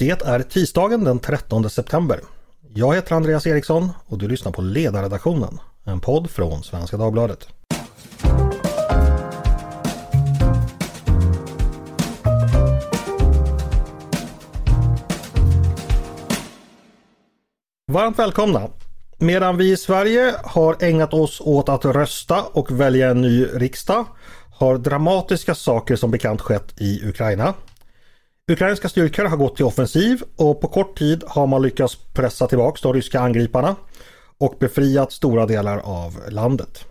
Det är tisdagen den 13 september. Jag heter Andreas Eriksson och du lyssnar på Ledarredaktionen, en podd från Svenska Dagbladet. Varmt välkomna! Medan vi i Sverige har ägnat oss åt att rösta och välja en ny riksdag har dramatiska saker som bekant skett i Ukraina. Ukrainska styrkor har gått till offensiv och på kort tid har man lyckats pressa tillbaka de ryska angriparna och befriat stora delar av landet.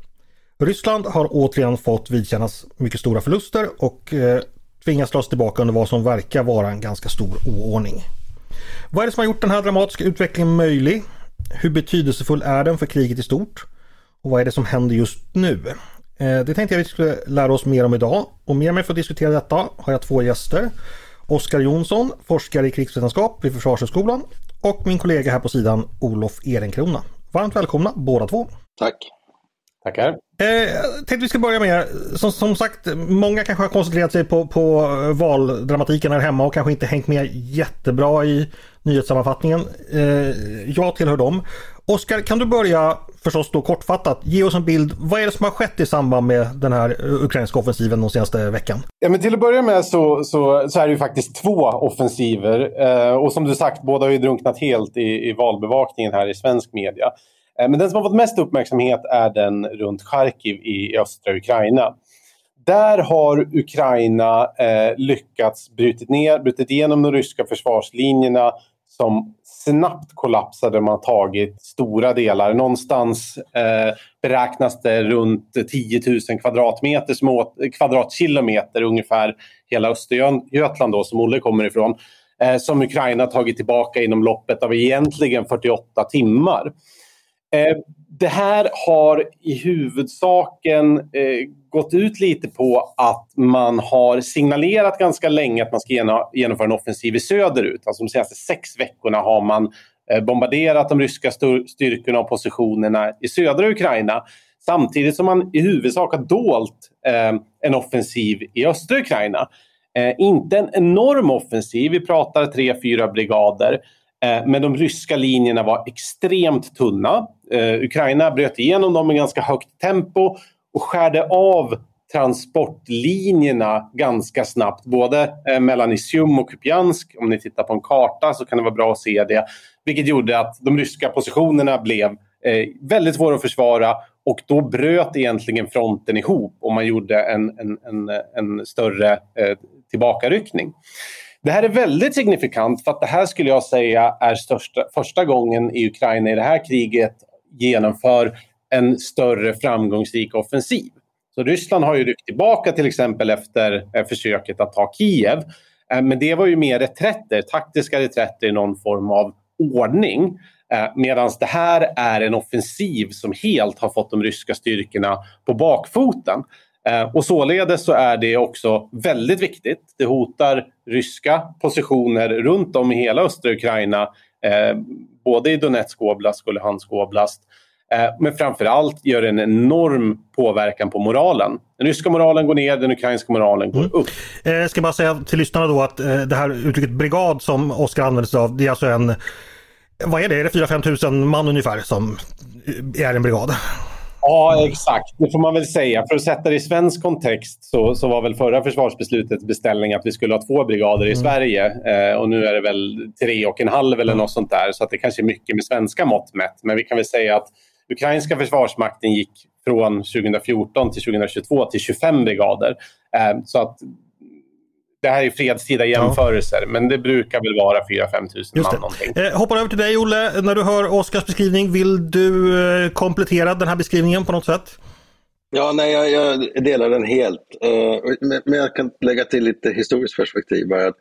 Ryssland har återigen fått vidkännas mycket stora förluster och eh, tvingas dras tillbaka under vad som verkar vara en ganska stor oordning. Vad är det som har gjort den här dramatiska utvecklingen möjlig? Hur betydelsefull är den för kriget i stort? Och vad är det som händer just nu? Eh, det tänkte jag vi skulle lära oss mer om idag och med mig för att diskutera detta har jag två gäster. Oskar Jonsson, forskare i krigsvetenskap vid Försvarshögskolan och min kollega här på sidan Olof Ehrenkrona. Varmt välkomna båda två! Tack! Tackar! Eh, tänkte vi ska börja med, som, som sagt, många kanske har koncentrerat sig på, på valdramatiken här hemma och kanske inte hängt med jättebra i nyhetssammanfattningen. Eh, jag tillhör dem. Oskar, kan du börja förstås då kortfattat ge oss en bild. Vad är det som har skett i samband med den här eh, ukrainska offensiven de senaste veckan? Ja, men till att börja med så, så, så är det ju faktiskt två offensiver. Eh, och som du sagt, båda har ju drunknat helt i, i valbevakningen här i svensk media. Eh, men den som har fått mest uppmärksamhet är den runt Charkiv i, i östra Ukraina. Där har Ukraina eh, lyckats brutit, ner, brutit igenom de ryska försvarslinjerna som snabbt kollapsade. Man tagit stora delar. Någonstans eh, beräknas det runt 10 000 kvadratmeter, små, kvadratkilometer ungefär hela Östergötland då, som Olle kommer ifrån. Eh, som Ukraina tagit tillbaka inom loppet av egentligen 48 timmar. Eh, det här har i huvudsaken eh, gått ut lite på att man har signalerat ganska länge att man ska genomföra en offensiv i söderut. Alltså de senaste sex veckorna har man eh, bombarderat de ryska styrkorna och positionerna i södra Ukraina. Samtidigt som man i huvudsak har dolt en offensiv i östra Ukraina. Inte en enorm offensiv, vi pratar tre, fyra brigader. Men de ryska linjerna var extremt tunna. Eh, Ukraina bröt igenom dem med ganska högt tempo och skärde av transportlinjerna ganska snabbt. Både eh, mellan Isium och Kupiansk. Om ni tittar på en karta så kan det vara bra att se det. Vilket gjorde att de ryska positionerna blev eh, väldigt svåra att försvara och då bröt egentligen fronten ihop och man gjorde en, en, en, en större eh, tillbakaryckning. Det här är väldigt signifikant för att det här skulle jag säga är största, första gången i Ukraina i det här kriget genomför en större framgångsrik offensiv. Så Ryssland har ju ryckt tillbaka till exempel efter eh, försöket att ta Kiev. Eh, men det var ju mer reträtter, taktiska reträtter i någon form av ordning. Eh, Medan det här är en offensiv som helt har fått de ryska styrkorna på bakfoten. Och således så är det också väldigt viktigt. Det hotar ryska positioner runt om i hela östra Ukraina. Eh, både i Donetsk oblast och Luhansk oblast. Eh, men framförallt gör det en enorm påverkan på moralen. Den ryska moralen går ner, den ukrainska moralen går mm. upp. Mm. Jag ska bara säga till lyssnarna då att det här uttrycket brigad som Oskar använder sig av, det är alltså en vad är det? Är det 4-5 tusen man ungefär som är en brigad? Ja, exakt. Det får man väl säga. För att sätta det i svensk kontext så, så var väl förra försvarsbeslutet beställning att vi skulle ha två brigader i mm. Sverige. Eh, och nu är det väl tre och en halv eller något sånt där. Så att det kanske är mycket med svenska mått mätt. Men vi kan väl säga att ukrainska försvarsmakten gick från 2014 till 2022 till 25 brigader. Eh, så att det här är fredstida jämförelser, ja. men det brukar väl vara 4-5 tusen man någonting. Eh, hoppar över till dig Olle. När du hör Oskars beskrivning, vill du eh, komplettera den här beskrivningen på något sätt? Ja, nej, jag, jag delar den helt. Uh, men jag kan lägga till lite historiskt perspektiv. Bara att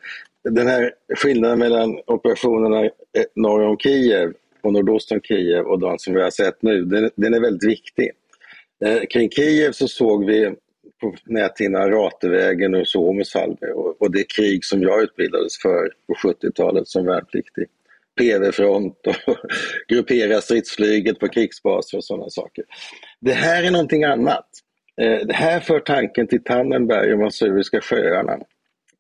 den här skillnaden mellan operationerna eh, norr om Kiev och nordost om Kiev och de som vi har sett nu, den, den är väldigt viktig. Uh, kring Kiev så såg vi på näthinnan Ratevägen och Suomussalmi och, och det krig som jag utbildades för på 70-talet som värnpliktig. PV-front och gruppera stridsflyget på krigsbaser och sådana saker. Det här är någonting annat. Eh, det här för tanken till Tannenberg och Masuriska sjöarna.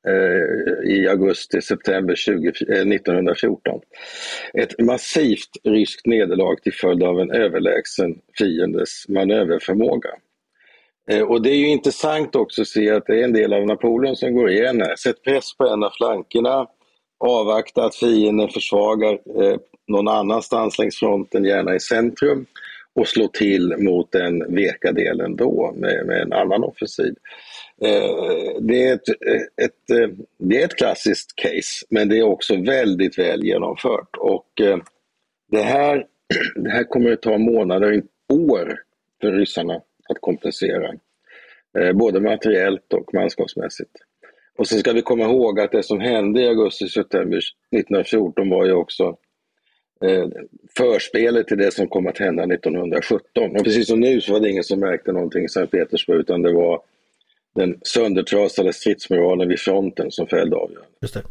Eh, i augusti-september 1914. Eh, Ett massivt ryskt nederlag till följd av en överlägsen fiendes manöverförmåga. Eh, och det är ju intressant också att se att det är en del av Napoleon som går igen här. Sätt press på en av flankerna, avvakta att fienden försvagar eh, någon annanstans längs fronten, gärna i centrum och slå till mot den veka delen då med, med en annan offensiv. Eh, det, är ett, ett, det är ett klassiskt case, men det är också väldigt väl genomfört. Och det här, det här kommer att ta månader, år för ryssarna att kompensera. Eh, både materiellt och manskapsmässigt. Och sen ska vi komma ihåg att det som hände i augusti-september 1914 var ju också eh, förspelet till det som kom att hända 1917. Och precis som nu så var det ingen som märkte någonting i Sankt Petersburg utan det var den söndertrasade stridsmoralen vid fronten som fällde avgörandet. Just det.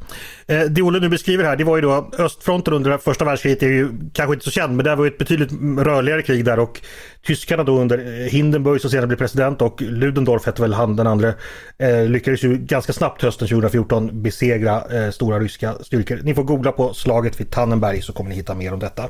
Eh, det Olle nu beskriver här, det var ju då östfronten under första världskriget är ju kanske inte så känd, men det var ju ett betydligt rörligare krig där och tyskarna då under eh, Hindenburg som senare blev president och Ludendorff hette väl han den andra, eh, lyckades ju ganska snabbt hösten 2014 besegra eh, stora ryska styrkor. Ni får googla på slaget vid Tannenberg så kommer ni hitta mer om detta.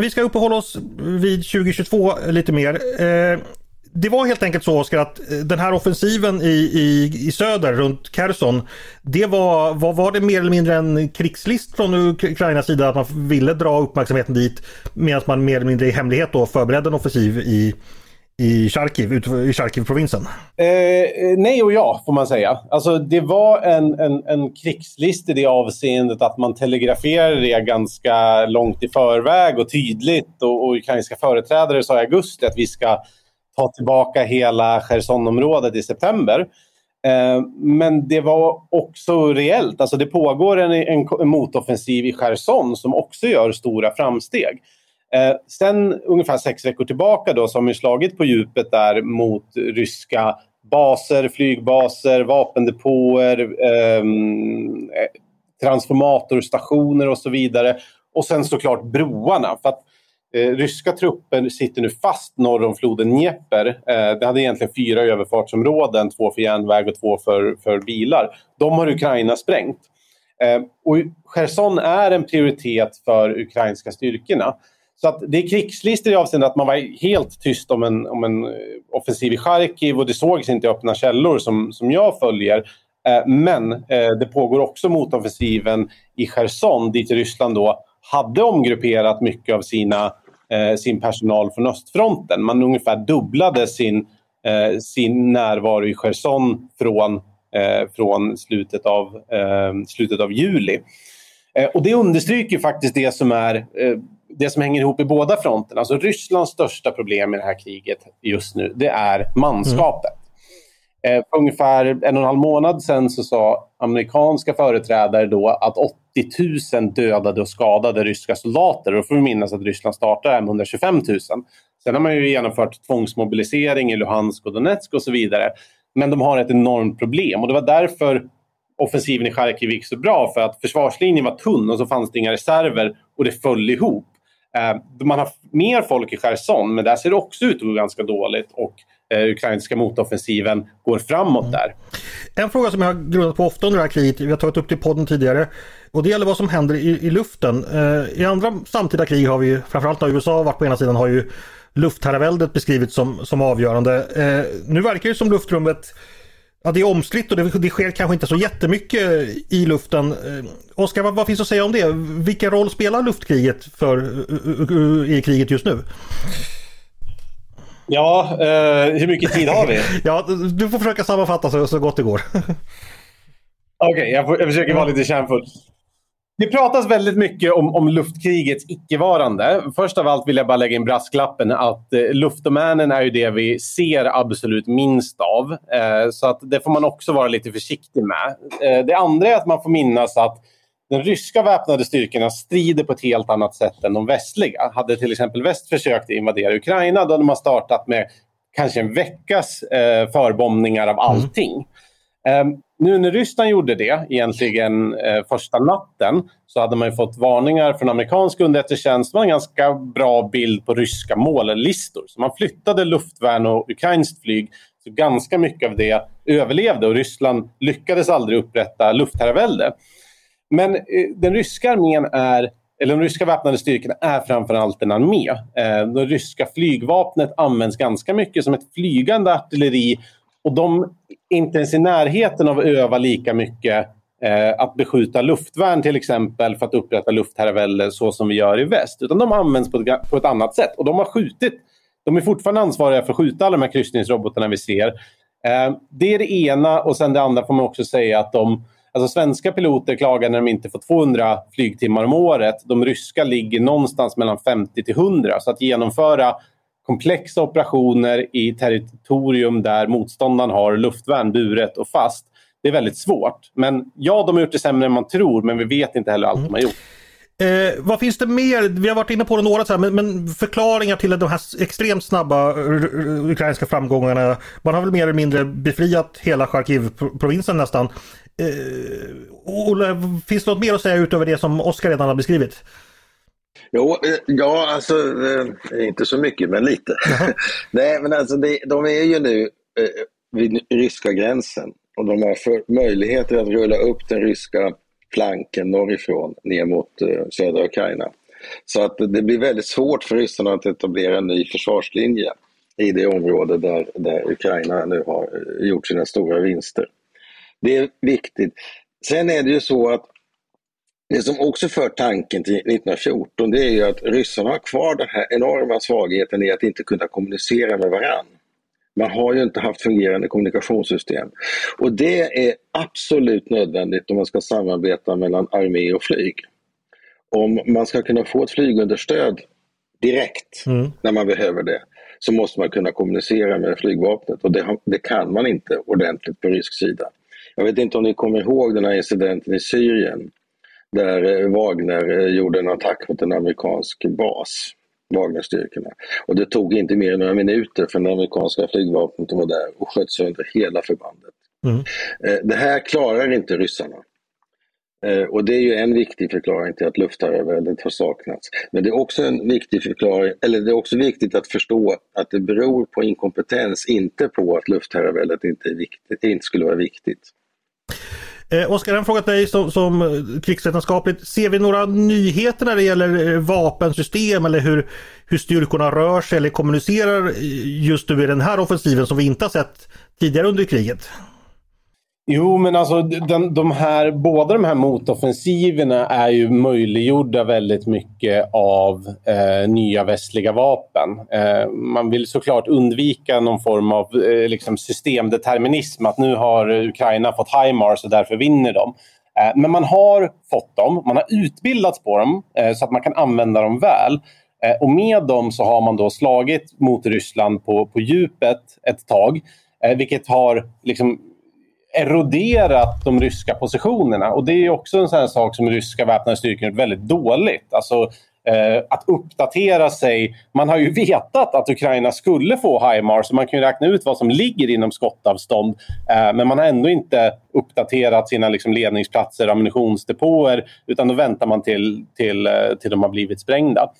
Vi ska uppehålla oss vid 2022 lite mer. Eh, det var helt enkelt så Oskar att eh, den här offensiven i, i, i söder runt Kherson Det var, var, var det mer eller mindre en krigslist från Ukrainas sida att man ville dra uppmärksamheten dit medan man mer eller mindre i hemlighet då förberedde en offensiv i, i Charkiv, i Charkiv-provinsen? Eh, eh, nej och ja, får man säga. Alltså, det var en, en, en krigslist i det avseendet att man telegraferade det ganska långt i förväg och tydligt. Och, och ukrainska företrädare sa i augusti att vi ska ta tillbaka hela Chersonområdet i september. Eh, men det var också reellt. Alltså det pågår en, en, en motoffensiv i Cherson som också gör stora framsteg. Eh, sen ungefär sex veckor tillbaka då, så har man slagit på djupet där mot ryska baser, flygbaser, vapendepåer, ehm, eh, transformatorstationer och så vidare. Och sen såklart broarna. För att Eh, ryska trupper sitter nu fast norr om floden Dnepr. Eh, det hade egentligen fyra överfartsområden, två för järnväg och två för, för bilar. De har Ukraina sprängt. Eh, och Cherson är en prioritet för ukrainska styrkorna. Så att det är krigslistor i avseende att man var helt tyst om en, om en eh, offensiv i Charkiv och det sågs inte i öppna källor som, som jag följer. Eh, men eh, det pågår också motoffensiven i Cherson dit Ryssland då hade omgrupperat mycket av sina, eh, sin personal från östfronten. Man ungefär dubblade sin, eh, sin närvaro i Cherson från, eh, från slutet, av, eh, slutet av juli. Eh, och det understryker faktiskt det som, är, eh, det som hänger ihop i båda fronterna. Alltså Rysslands största problem i det här kriget just nu, det är manskapet. Mm. Eh, ungefär en och en halv månad sedan så sa amerikanska företrädare då att 80 000 dödade och skadade ryska soldater. Då får vi minnas att Ryssland startade med 125 000. Sen har man ju genomfört tvångsmobilisering i Luhansk och Donetsk och så vidare. Men de har ett enormt problem och det var därför offensiven i Charkiv gick så bra. För att försvarslinjen var tunn och så fanns det inga reserver och det föll ihop. Eh, man har mer folk i Cherson men där ser det också ut att gå ganska dåligt. Och eh, ukrainska motoffensiven går framåt mm. där. En fråga som jag har grundat på ofta under det här kriget, vi har tagit upp det i podden tidigare, och det gäller vad som händer i, i luften. Eh, I andra samtida krig har vi ju, framförallt när USA varit på ena sidan, har ju luftherraväldet beskrivits som, som avgörande. Eh, nu verkar det som luftrummet Ja, det är omstritt och det, det, sker kanske inte så jättemycket i luften. Eh, Oskar, vad, vad, finns att säga om det? Vilken roll spelar luftkriget för, i kriget just nu? Ja, eh, hur mycket tid har vi? ja, du får försöka sammanfatta så, så gott det går. Okej, okay, jag, jag, försöker vara lite kärnfull. Det pratas väldigt mycket om, om luftkrigets icke-varande. Först av allt vill jag bara lägga in brasklappen att eh, luftdomänen är ju det vi ser absolut minst av. Eh, så att det får man också vara lite försiktig med. Eh, det andra är att man får minnas att de ryska väpnade styrkorna strider på ett helt annat sätt än de västliga. Hade till exempel väst försökt invadera Ukraina då hade man startat med kanske en veckas eh, förbombningar av allting. Mm. Nu när Ryssland gjorde det, egentligen eh, första natten, så hade man fått varningar från amerikansk underrättelsetjänst. Man en ganska bra bild på ryska mållistor. Så man flyttade luftvärn och ukrainskt flyg. Så ganska mycket av det överlevde och Ryssland lyckades aldrig upprätta luftherravälde. Men eh, den ryska armén är eller de ryska väpnade styrkorna är framförallt en armé. Eh, det ryska flygvapnet används ganska mycket som ett flygande artilleri och de är inte ens i närheten av att öva lika mycket eh, att beskjuta luftvärn till exempel för att upprätta luftherravälde så som vi gör i väst. Utan de används på ett, på ett annat sätt. Och de har skjutit. De är fortfarande ansvariga för att skjuta alla de här kryssningsrobotarna vi ser. Eh, det är det ena och sen det andra får man också säga att de Alltså svenska piloter klagar när de inte får 200 flygtimmar om året. De ryska ligger någonstans mellan 50 till 100. Så att genomföra komplexa operationer i territorium där motståndaren har luftvärn buret och fast. Det är väldigt svårt. Men ja, de har gjort det sämre än man tror, men vi vet inte heller allt mm. de har gjort. Mm. Eh, vad finns det mer? Vi har varit inne på det några, så här, men, men, förklaringar till de här extremt snabba ukrainska framgångarna. Man har väl mer eller mindre befriat hela Charkiv-provinsen nästan. Eh, Olle, finns det något mer att säga utöver det som Oskar redan har beskrivit? Jo, eh, ja, alltså eh, inte så mycket, men lite. Nej, men alltså det, de är ju nu eh, vid ryska gränsen och de har möjligheter att rulla upp den ryska flanken norrifrån ner mot södra Ukraina. Så att det blir väldigt svårt för ryssarna att etablera en ny försvarslinje i det område där, där Ukraina nu har gjort sina stora vinster. Det är viktigt. Sen är det ju så att det som också för tanken till 1914 det är ju att ryssarna har kvar den här enorma svagheten i att inte kunna kommunicera med varandra. Man har ju inte haft fungerande kommunikationssystem. Och det är absolut nödvändigt om man ska samarbeta mellan armé och flyg. Om man ska kunna få ett flygunderstöd direkt mm. när man behöver det så måste man kunna kommunicera med flygvapnet och det, det kan man inte ordentligt på rysk sida. Jag vet inte om ni kommer ihåg den här incidenten i Syrien där eh, Wagner eh, gjorde en attack mot en amerikansk bas, Wagnerstyrkorna. Och det tog inte mer än några minuter för det amerikanska flygvapnet var där och sköt sönder hela förbandet. Mm. Eh, det här klarar inte ryssarna. Och det är ju en viktig förklaring till att luftherraväldet har saknats. Men det är också en viktig förklaring, eller det är också viktigt att förstå att det beror på inkompetens, inte på att luftherraväldet inte, inte skulle vara viktigt. Eh, Oskar, en fråga till dig som, som eh, krigsvetenskapligt. Ser vi några nyheter när det gäller eh, vapensystem eller hur, hur styrkorna rör sig eller kommunicerar eh, just nu i den här offensiven som vi inte har sett tidigare under kriget? Jo, men alltså den, de här, båda de här motoffensiverna är ju möjliggjorda väldigt mycket av eh, nya västliga vapen. Eh, man vill såklart undvika någon form av eh, liksom systemdeterminism, att nu har Ukraina fått HIMARS och därför vinner de. Eh, men man har fått dem, man har utbildats på dem eh, så att man kan använda dem väl. Eh, och med dem så har man då slagit mot Ryssland på, på djupet ett tag. Eh, vilket har liksom eroderat de ryska positionerna. Och det är också en sån sak som ryska väpnade styrkor gjort väldigt dåligt. Alltså, eh, att uppdatera sig. Man har ju vetat att Ukraina skulle få HIMARS så man kan ju räkna ut vad som ligger inom skottavstånd. Eh, men man har ändå inte uppdaterat sina liksom, ledningsplatser och ammunitionsdepåer utan då väntar man till, till, eh, till de har blivit sprängda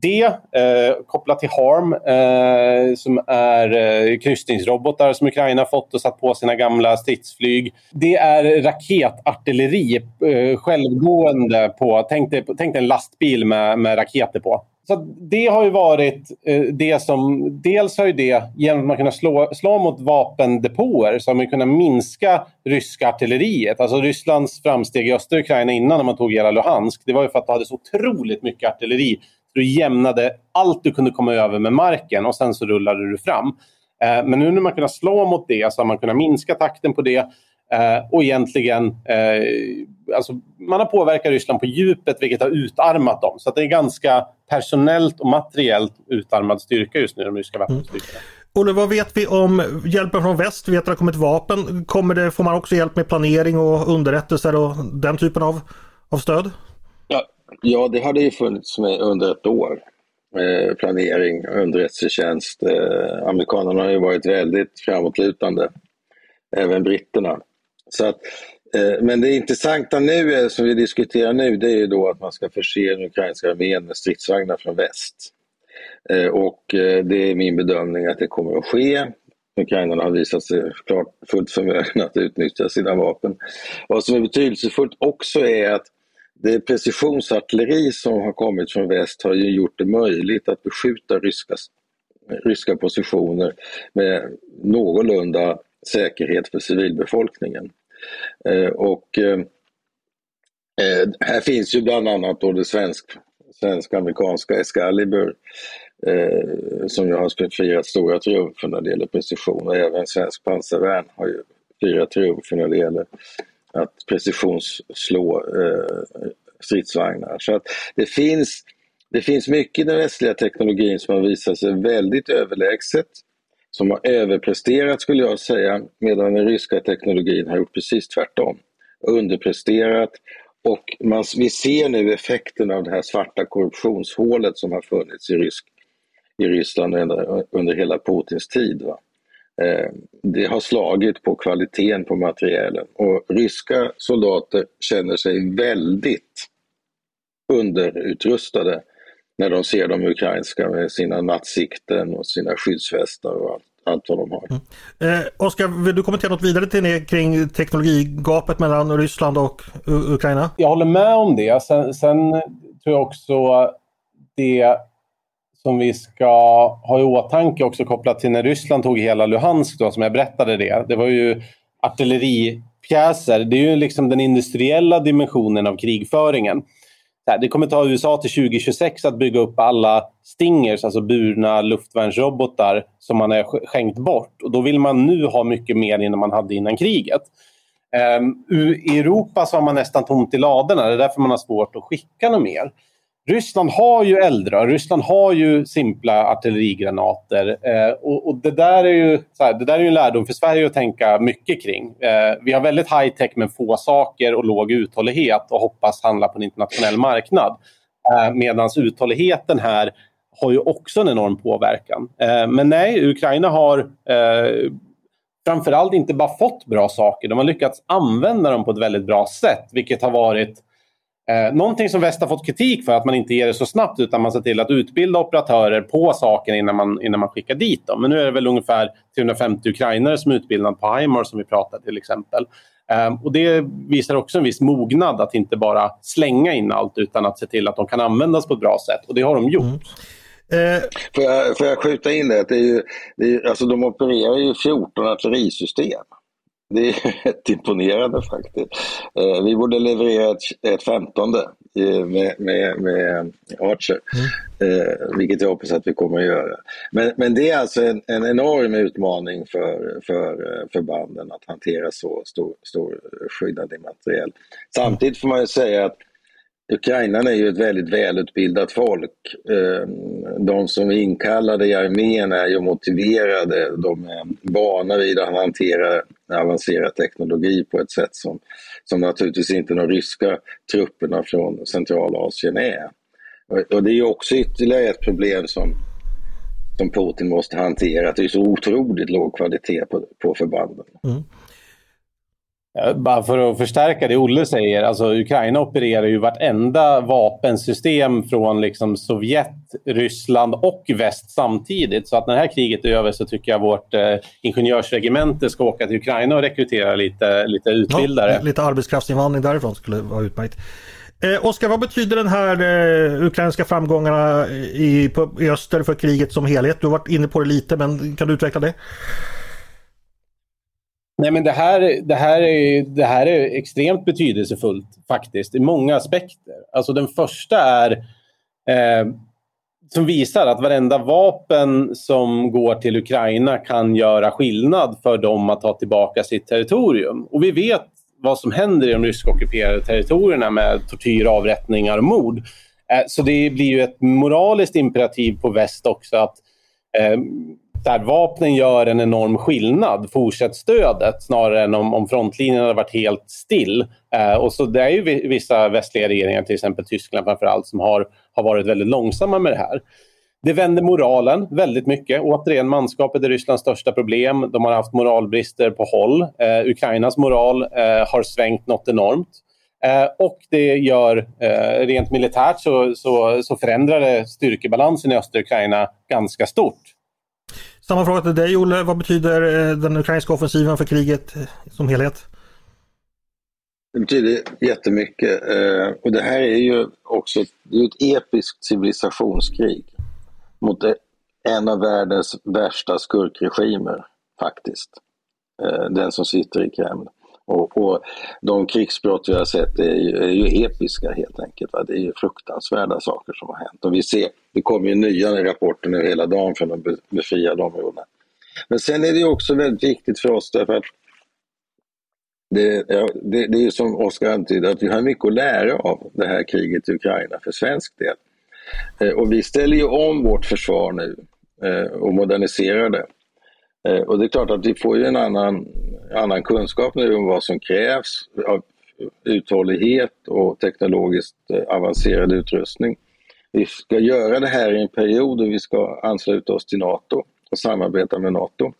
det eh, kopplat till Harm eh, som är eh, kryssningsrobotar som Ukraina fått och satt på sina gamla stridsflyg. Det är raketartilleri, eh, självgående på, tänk dig, tänk dig en lastbil med, med raketer på. Så det har ju varit eh, det som... Dels har ju det, genom att man kunnat slå, slå mot vapendepåer, så har man kunnat minska ryska artilleriet. Alltså Rysslands framsteg i östra Ukraina innan när man tog hela Luhansk, det var ju för att de hade så otroligt mycket artilleri du jämnade allt du kunde komma över med marken och sen så rullade du fram. Eh, men nu när man kunnat slå mot det så har man kunnat minska takten på det. Eh, och egentligen, eh, alltså, man har påverkat Ryssland på djupet vilket har utarmat dem. Så det är ganska personellt och materiellt utarmad styrka just nu, de ryska vapenstyrkorna. Mm. Olle, vad vet vi om hjälpen från väst? Vi vet att det har kommit vapen. Kommer det, får man också hjälp med planering och underrättelser och den typen av, av stöd? Ja, ja, det har det ju funnits med under ett år. Eh, planering, underrättelsetjänst. Eh, amerikanerna har ju varit väldigt framåtlutande. Även britterna. Så att, eh, men det intressanta nu, är, som vi diskuterar nu, det är ju då att man ska förse den ukrainska armén med stridsvagnar från väst. Eh, och eh, det är min bedömning att det kommer att ske. Ukrainarna har visat sig klart fullt förmögna att utnyttja sina vapen. Vad som är betydelsefullt också är att det precisionsartilleri som har kommit från väst har ju gjort det möjligt att beskjuta ryska, ryska positioner med någorlunda säkerhet för civilbefolkningen. Eh, och eh, eh, här finns ju bland annat då det svensk, svensk-amerikanska Excalibur eh, som ju har firat stora triumfer när det gäller precision och även svensk pansarvärn har ju firat triumfer när det gäller att precisionsslå eh, stridsvagnar. Så att det finns, det finns mycket i den västliga teknologin som har visat sig väldigt överlägset som har överpresterat skulle jag säga, medan den ryska teknologin har gjort precis tvärtom. Underpresterat och man, vi ser nu effekten av det här svarta korruptionshålet som har funnits i, rysk, i Ryssland under, under hela Putins tid. Va? Eh, det har slagit på kvaliteten på materielen och ryska soldater känner sig väldigt underutrustade när de ser de ukrainska med sina nattsikten och sina skyddsvästar och allt, allt vad de har. Mm. Eh, Oskar, vill du kommentera något vidare till kring teknologigapet mellan Ryssland och Ukraina? Jag håller med om det. Sen, sen tror jag också det som vi ska ha i åtanke också kopplat till när Ryssland tog hela Luhansk då, som jag berättade det. Det var ju artilleripjäser. Det är ju liksom den industriella dimensionen av krigföringen det kommer ta USA till 2026 att bygga upp alla Stingers, alltså burna luftvärnsrobotar som man har skänkt bort. Och då vill man nu ha mycket mer än man hade innan kriget. Ehm, I Europa så har man nästan tomt i ladorna. Det är därför man har svårt att skicka något mer. Ryssland har ju eldrör, Ryssland har ju simpla artillerigranater. Eh, och, och, det, där är ju, här, det där är ju en lärdom för Sverige att tänka mycket kring. Eh, vi har väldigt high tech men få saker och låg uthållighet och hoppas handla på en internationell marknad. Eh, Medan uthålligheten här har ju också en enorm påverkan. Eh, men nej, Ukraina har eh, framförallt inte bara fått bra saker, de har lyckats använda dem på ett väldigt bra sätt, vilket har varit Eh, någonting som väst har fått kritik för att man inte ger det så snabbt utan man ser till att utbilda operatörer på saken innan man, innan man skickar dit dem. Men nu är det väl ungefär 350 ukrainare som är utbildade på HIMARS som vi pratade till exempel. Eh, och det visar också en viss mognad att inte bara slänga in allt utan att se till att de kan användas på ett bra sätt. Och det har de gjort. Mm. Eh. Får, jag, får jag skjuta in det? det, är ju, det är, alltså de opererar ju 14 artillerisystem. Det är rätt imponerande faktiskt. Eh, vi borde leverera ett, ett femtonde med, med, med Archer, mm. eh, vilket jag hoppas att vi kommer att göra. Men, men det är alltså en, en enorm utmaning för, för eh, förbanden att hantera så stor, stor skyddad materiel. Samtidigt får man ju säga att Ukrainarna är ju ett väldigt välutbildat folk. De som är inkallade i armén är ju motiverade. De är vana vid att hantera avancerad teknologi på ett sätt som, som naturligtvis inte de ryska trupperna från Centralasien är. Och det är ju också ytterligare ett problem som, som Putin måste hantera, att det är så otroligt låg kvalitet på, på förbanden. Mm. Bara för att förstärka det Olle säger, alltså Ukraina opererar ju vartenda vapensystem från liksom Sovjet, Ryssland och väst samtidigt. Så att när det här kriget är över så tycker jag vårt eh, ingenjörsregemente ska åka till Ukraina och rekrytera lite, lite utbildare. Ja, lite arbetskraftsinvandring därifrån skulle vara utmärkt. Eh, Oskar, vad betyder den här eh, ukrainska framgångarna i, på, i öster för kriget som helhet? Du har varit inne på det lite, men kan du utveckla det? Nej, men det här, det, här är, det här är extremt betydelsefullt faktiskt i många aspekter. Alltså den första är eh, som visar att varenda vapen som går till Ukraina kan göra skillnad för dem att ta tillbaka sitt territorium. Och vi vet vad som händer i de ryska ockuperade territorierna med tortyr, avrättningar och mord. Eh, så det blir ju ett moraliskt imperativ på väst också att eh, där vapnen gör en enorm skillnad, fortsätt stödet snarare än om, om frontlinjen hade varit helt still. Eh, och så det är ju vissa västliga regeringar, till exempel Tyskland framför allt, som har, har varit väldigt långsamma med det här. Det vänder moralen väldigt mycket. Återigen, manskapet är Rysslands största problem. De har haft moralbrister på håll. Eh, Ukrainas moral eh, har svängt något enormt. Eh, och det gör, eh, rent militärt så, så, så förändrar det styrkebalansen i östra Ukraina ganska stort. Samma fråga till dig Olle. Vad betyder eh, den ukrainska offensiven för kriget eh, som helhet? Det betyder jättemycket. Eh, och det här är ju också det är ett episkt civilisationskrig mot en av världens värsta skurkregimer faktiskt. Den som sitter i Kreml. Och, och de krigsbrott vi har sett är ju, är ju episka helt enkelt. Va? Det är ju fruktansvärda saker som har hänt. Och vi ser, det kommer ju nya rapporter nu hela dagen från de befriade områdena. Men sen är det också väldigt viktigt för oss därför att det, ja, det, det är ju som Oskar antydde, att vi har mycket att lära av det här kriget i Ukraina för svensk del. Eh, och vi ställer ju om vårt försvar nu eh, och moderniserar det. Eh, och det är klart att vi får ju en annan, annan kunskap nu om vad som krävs av uthållighet och teknologiskt eh, avancerad utrustning. Vi ska göra det här i en period då vi ska ansluta oss till NATO och samarbeta med NATO.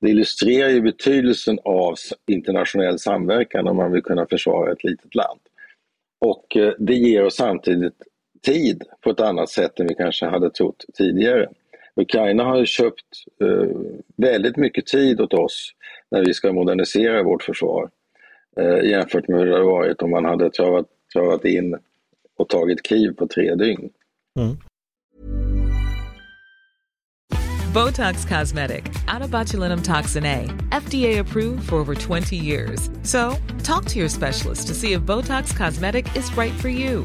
Det illustrerar ju betydelsen av internationell samverkan om man vill kunna försvara ett litet land. Och eh, det ger oss samtidigt tid på ett annat sätt än vi kanske hade trott tidigare. Ukraina har köpt eh, väldigt mycket tid åt oss när vi ska modernisera vårt försvar eh, jämfört med hur det hade varit om man hade travat, travat in och tagit Kiev på tre dygn. Mm. Botox Cosmetic, out toxin A, FDA approved for over 20 years. So, talk to your specialist to see if Botox Cosmetic is right for you.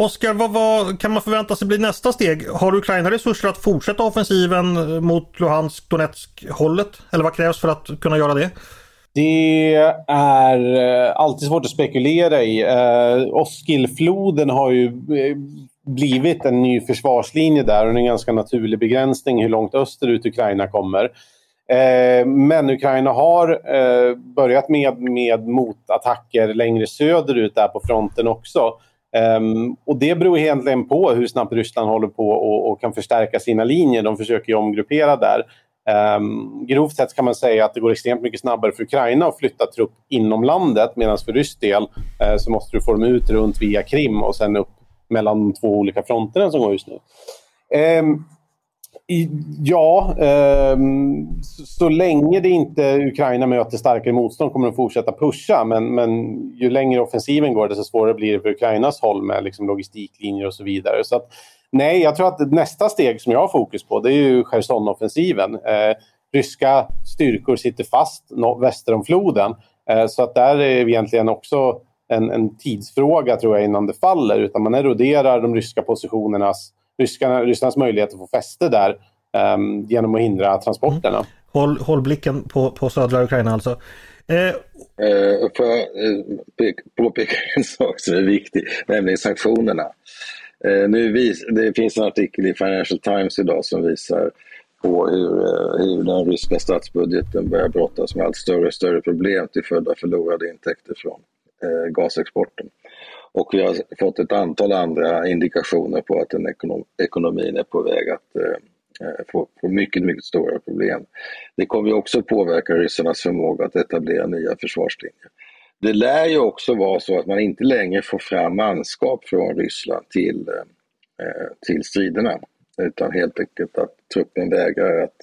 Oskar, vad, vad, kan man förvänta sig bli nästa steg? Har Ukraina resurser att fortsätta offensiven mot Luhansk, Donetsk hållet? Eller vad krävs för att kunna göra det? Det är eh, alltid svårt att spekulera i. Eh, Oskilfloden har ju eh, blivit en ny försvarslinje där och en ganska naturlig begränsning hur långt österut Ukraina kommer. Men Ukraina har börjat med, med motattacker längre söderut där på fronten också. Um, och det beror egentligen på hur snabbt Ryssland håller på och, och kan förstärka sina linjer. De försöker ju omgruppera där. Um, grovt sett kan man säga att det går extremt mycket snabbare för Ukraina att flytta trupp inom landet medan för rysk del uh, så måste du få dem ut runt via Krim och sen upp mellan de två olika fronterna som går just nu. Um, Ja, eh, så, så, länge det inte Ukraina möter starkare motstånd kommer de fortsätta pusha. Men, men ju längre offensiven går desto svårare blir det för Ukrainas håll med liksom logistiklinjer och så vidare. Så att, nej, jag tror att nästa steg som jag har fokus på det är ju Cherson-offensiven. Eh, ryska styrkor sitter fast väster om floden. Eh, så att där är det egentligen också en, en tidsfråga tror jag innan det faller. Utan man eroderar de ryska positionernas ryskarna, Rysslands möjlighet att få fäste där um, genom att hindra transporterna. Mm. Håll, håll, blicken på, på södra Ukraina alltså. Eh, eh, får jag eh, påpeka en sak som är viktig, nämligen sanktionerna. Eh, nu vis, det finns en artikel i Financial Times idag som visar på hur, hur den ryska statsbudgeten börjar brottas med allt större och större problem till följd av förlorade intäkter från gasexporten. Och vi har fått ett antal andra indikationer på att den ekonom ekonomin är på väg att eh, eh, få, få mycket, mycket stora problem. Det kommer också påverka ryssarnas förmåga att etablera nya försvarslinjer. Det lär ju också vara så att man inte längre får fram manskap från Ryssland till, eh, till striderna utan helt enkelt att truppen vägrar att,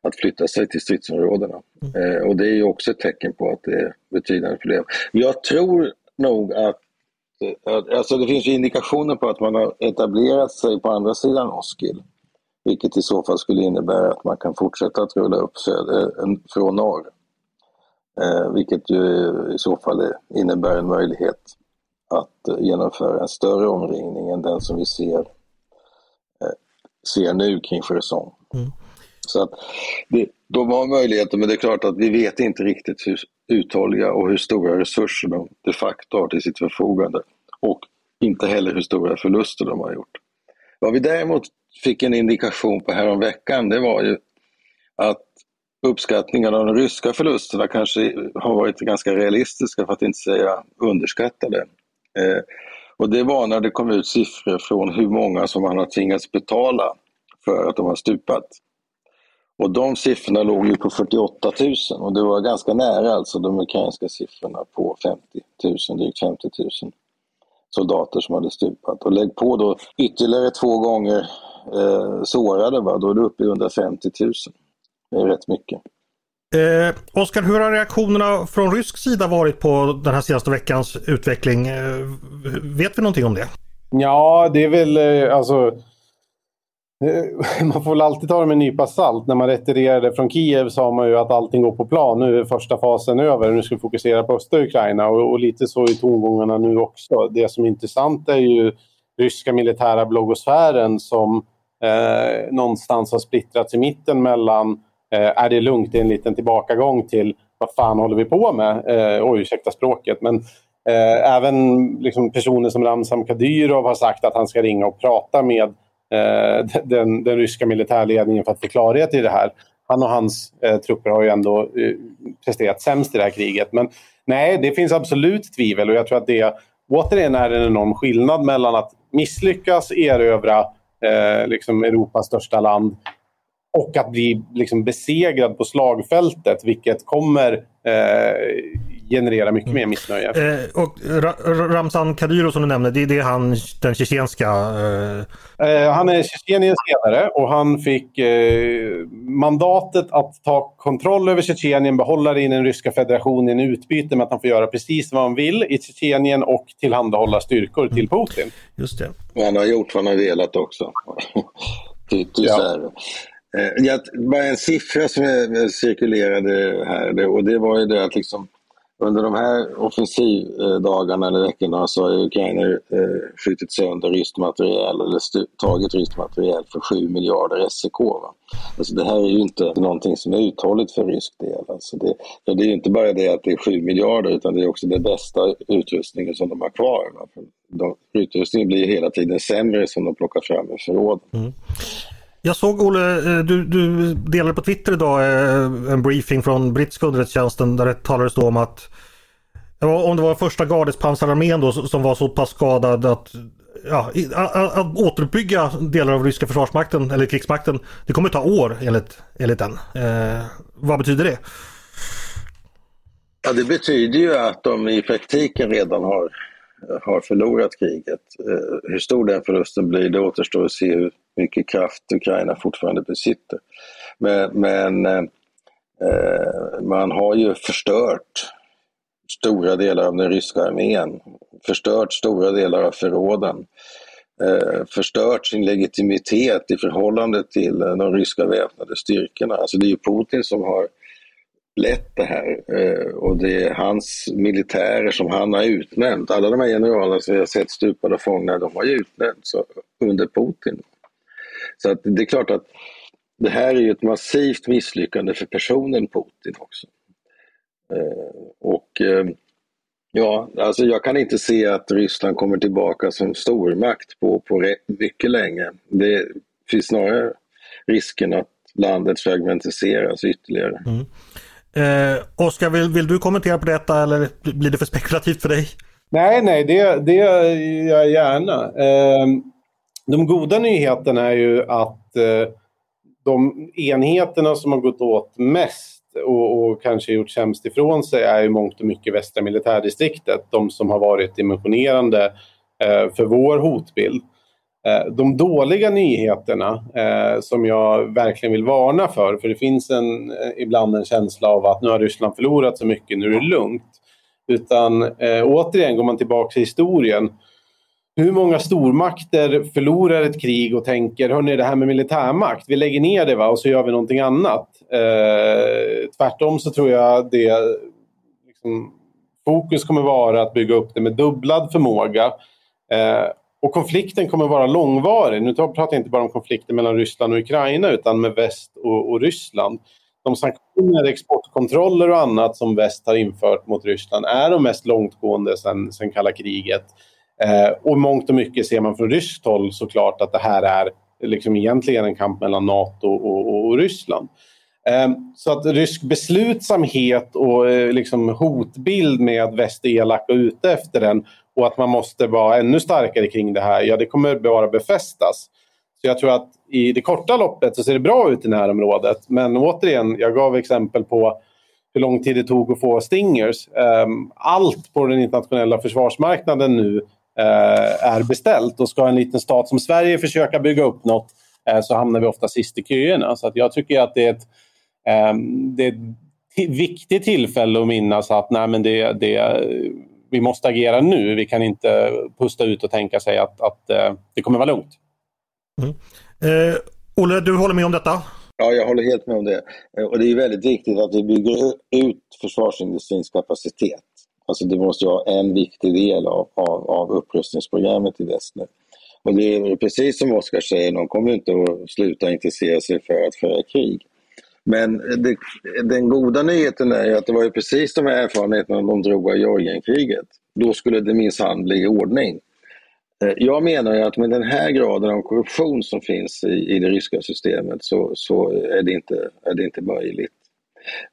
att flytta sig till stridsområdena. Eh, och det är ju också ett tecken på att det är betydande problem. Jag tror nog att Alltså det finns indikationer på att man har etablerat sig på andra sidan Oskil. Vilket i så fall skulle innebära att man kan fortsätta att rulla upp söder, från norr. Eh, vilket ju i så fall innebär en möjlighet att eh, genomföra en större omringning än den som vi ser, eh, ser nu kring Cherson. Mm. Så att det, de har möjligheter men det är klart att vi vet inte riktigt hur uthålliga och hur stora resurser de de facto har till sitt förfogande. Och inte heller hur stora förluster de har gjort. Vad vi däremot fick en indikation på häromveckan det var ju att uppskattningarna av de ryska förlusterna kanske har varit ganska realistiska för att inte säga underskattade. Eh, och det var när det kom ut siffror från hur många som man har tvingats betala för att de har stupat. Och de siffrorna låg ju på 48 000 och det var ganska nära alltså de ukrainska siffrorna på 50 000, drygt 50 000 soldater som hade stupat. Och lägg på då ytterligare två gånger eh, sårade, va? då är du uppe i 150 000. Det är rätt mycket. Eh, Oskar, hur har reaktionerna från rysk sida varit på den här senaste veckans utveckling? Eh, vet vi någonting om det? Ja, det är väl eh, alltså man får väl alltid ta det med en nypa salt. När man retirerade från Kiev sa man ju att allting går på plan. Nu är första fasen över. Nu ska vi fokusera på östra Ukraina. Och, och lite så är tongångarna nu också. Det som är intressant är ju ryska militära bloggosfären som eh, någonstans har splittrats i mitten mellan eh, är det lugnt, det är en liten tillbakagång till vad fan håller vi på med? Eh, oj, ursäkta språket. Men eh, även liksom, personer som Ramzan Kadyrov har sagt att han ska ringa och prata med Eh, den, den ryska militärledningen för att få klarhet i det här. Han och hans eh, trupper har ju ändå eh, presterat sämst i det här kriget. Men nej, det finns absolut tvivel och jag tror att det återigen är en enorm skillnad mellan att misslyckas erövra eh, liksom Europas största land och att bli liksom besegrad på slagfältet, vilket kommer eh, generera mycket mer missnöje. Eh, och Ramzan Kadyrov som du nämnde, det, det är han den tjetjenska... Eh... Eh, han är Tjetjeniens ledare och han fick eh, mandatet att ta kontroll över Tjetjenien, behålla det i den ryska federationen i utbyte med att han får göra precis vad han vill i Tjetjenien och tillhandahålla styrkor till Putin. Just det. Och han har gjort vad han har velat också. ja. Eh, jag, bara en siffra som cirkulerade här och det var ju det att liksom under de här offensivdagarna eller veckorna så har Ukraina eh, skjutit sönder ryskt materiel eller tagit ryskt materiel för 7 miljarder SEK. Va? Alltså det här är ju inte någonting som är uthålligt för rysk del. Alltså det, för det är inte bara det att det är 7 miljarder utan det är också den bästa utrustningen som de har kvar. Va? De, utrustningen blir hela tiden sämre som de plockar fram ur förråden. Mm. Jag såg Olle, eh, du, du delade på Twitter idag eh, en briefing från brittiska underrättelsetjänsten där det talades då om att om det var första gardets pansararmén då som var så pass skadad att ja, att, att återuppbygga delar av ryska försvarsmakten eller krigsmakten. Det kommer ta år enligt, enligt den. Eh, vad betyder det? Ja, det betyder ju att de i praktiken redan har, har förlorat kriget. Eh, hur stor den förlusten blir, det återstår att se hur mycket kraft Ukraina fortfarande besitter. Men, men eh, man har ju förstört stora delar av den ryska armén, förstört stora delar av förråden, eh, förstört sin legitimitet i förhållande till eh, de ryska väpnade styrkorna. Alltså det är ju Putin som har lett det här eh, och det är hans militärer som han har utnämnt. Alla de här generalerna som vi har sett stupade och fångna, de har ju utnämnts under Putin. Så att det är klart att det här är ju ett massivt misslyckande för personen Putin också. Eh, och eh, ja, alltså jag kan inte se att Ryssland kommer tillbaka som stormakt på, på mycket länge. Det finns snarare risken att landet fragmentiseras ytterligare. Mm. Eh, Oskar, vill, vill, du kommentera på detta eller blir det för spekulativt för dig? Nej, nej, det, det gör jag gärna. Eh, de goda nyheterna är ju att eh, de enheterna som har gått åt mest och, och, kanske gjort sämst ifrån sig är i mångt och mycket västra militärdistriktet. De som har varit dimensionerande eh, för vår hotbild. Eh, de dåliga nyheterna eh, som jag verkligen vill varna för, för det finns en, eh, ibland en känsla av att nu har Ryssland förlorat så mycket, nu är det lugnt. Utan eh, återigen, går man tillbaka till historien, hur många stormakter förlorar ett krig och tänker hörni det här med militärmakt, vi lägger ner det va? och så gör vi någonting annat. Eh, tvärtom så tror jag det liksom, fokus kommer vara att bygga upp det med dubblad förmåga. Eh, och konflikten kommer vara långvarig. Nu pratar jag inte bara om konflikten mellan Ryssland och Ukraina utan med väst och, och Ryssland. De sanktioner, exportkontroller och annat som väst har infört mot Ryssland är de mest långtgående sedan kalla kriget. Eh, och mångt och mycket ser man från ryskt håll såklart att det här är liksom egentligen en kamp mellan NATO och, och, och Ryssland. Eh, så att rysk beslutsamhet och eh, liksom hotbild med att väst är elak och ute efter den och att man måste vara ännu starkare kring det här, ja det kommer bara befästas. Så jag tror att i det korta loppet så ser det bra ut i närområdet. Men återigen, jag gav exempel på hur lång tid det tog att få Stingers. Ehm, allt på den internationella försvarsmarknaden nu är beställt och ska en liten stat som Sverige försöka bygga upp något eh, så hamnar vi ofta sist i köerna. Så att jag tycker att det är ett, ehm, det är ett viktigt tillfälle att minnas att nej, men det, det vi måste agera nu. Vi kan inte pusta ut och tänka sig att, att uh, det kommer vara lugnt. Mm. Eh, Olle, du håller med om detta? Ja, jag håller helt med om det. Eh, och det är väldigt viktigt att vi bygger ut försvarsindustrins kapacitet. Alltså det måste vara en viktig del av, av, av upprustningsprogrammet i väst nu. Och det är precis som Oskar säger, de kommer inte att sluta intressera sig för att föra krig. Men det, den goda nyheten är ju att det var ju precis de här erfarenheterna de drog av Georgienkriget. Då skulle det minsann bli ordning. Eh, jag menar att med den här graden av korruption som finns i, i det ryska systemet så, så är, det inte, är det inte möjligt.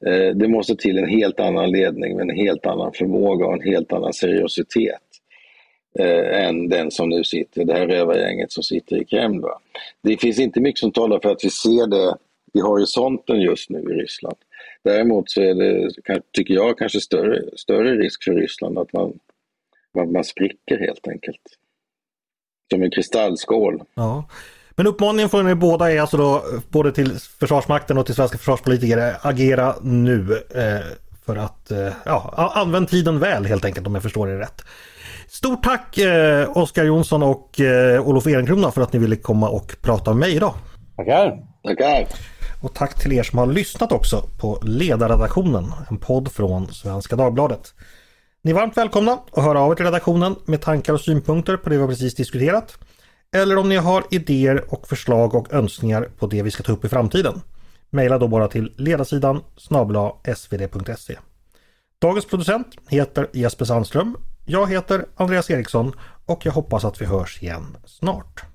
Eh, det måste till en helt annan ledning med en helt annan förmåga och en helt annan seriositet eh, än den som nu sitter, det här rövargänget som sitter i Kreml. Va? Det finns inte mycket som talar för att vi ser det i horisonten just nu i Ryssland. Däremot så är det, tycker jag, kanske större, större risk för Ryssland att man, man, man spricker helt enkelt. Som en kristallskål. Ja. Men uppmaningen från er båda är alltså då både till Försvarsmakten och till svenska försvarspolitiker, agera nu eh, för att eh, ja, använd tiden väl helt enkelt om jag förstår er rätt. Stort tack eh, Oskar Jonsson och eh, Olof Ehrenkrona för att ni ville komma och prata med mig idag. Tackar! Tackar! Och tack till er som har lyssnat också på Ledarredaktionen, en podd från Svenska Dagbladet. Ni är varmt välkomna att höra av er till redaktionen med tankar och synpunkter på det vi precis diskuterat. Eller om ni har idéer och förslag och önskningar på det vi ska ta upp i framtiden. Maila då bara till ledarsidan snabla svd.se. Dagens producent heter Jesper Sandström. Jag heter Andreas Eriksson och jag hoppas att vi hörs igen snart.